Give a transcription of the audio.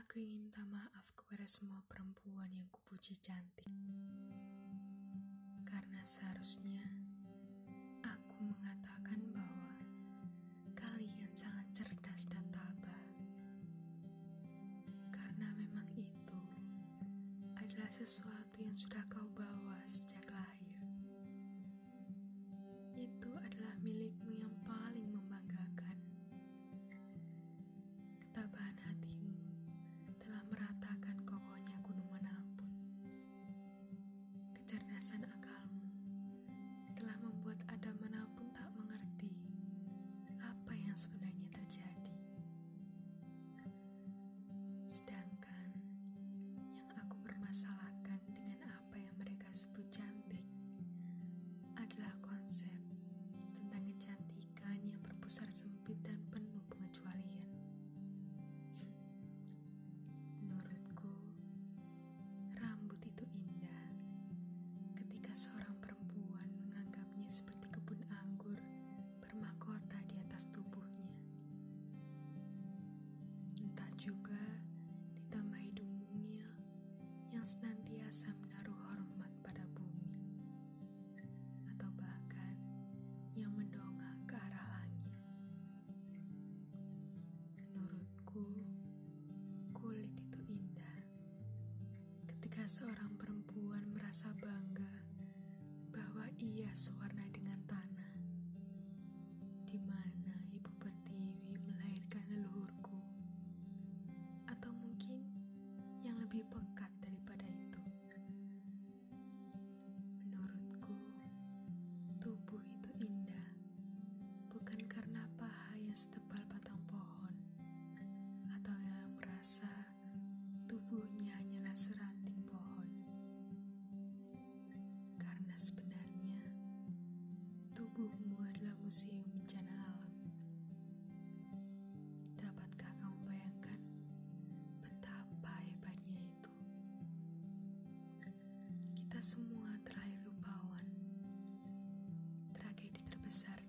Aku ingin minta maaf kepada semua perempuan yang kupuji cantik. Karena seharusnya aku mengatakan bahwa kalian sangat cerdas dan tabah. Karena memang itu adalah sesuatu yang sudah kau bawa sejak Kecerdasan akalmu telah membuat Adam Entah juga ditambah hidung mungil yang senantiasa menaruh hormat pada bumi, atau bahkan yang mendongak ke arah langit. Menurutku, kulit itu indah. Ketika seorang perempuan merasa bangga bahwa ia sewarna dengan tanah, di mana lebih pekat daripada itu. Menurutku, tubuh itu indah, bukan karena paha yang setebal batang pohon, atau yang merasa tubuhnya hanyalah seranting pohon. Karena sebenarnya, tubuhmu adalah museum semua terlahir rupawan. Tragedi terbesar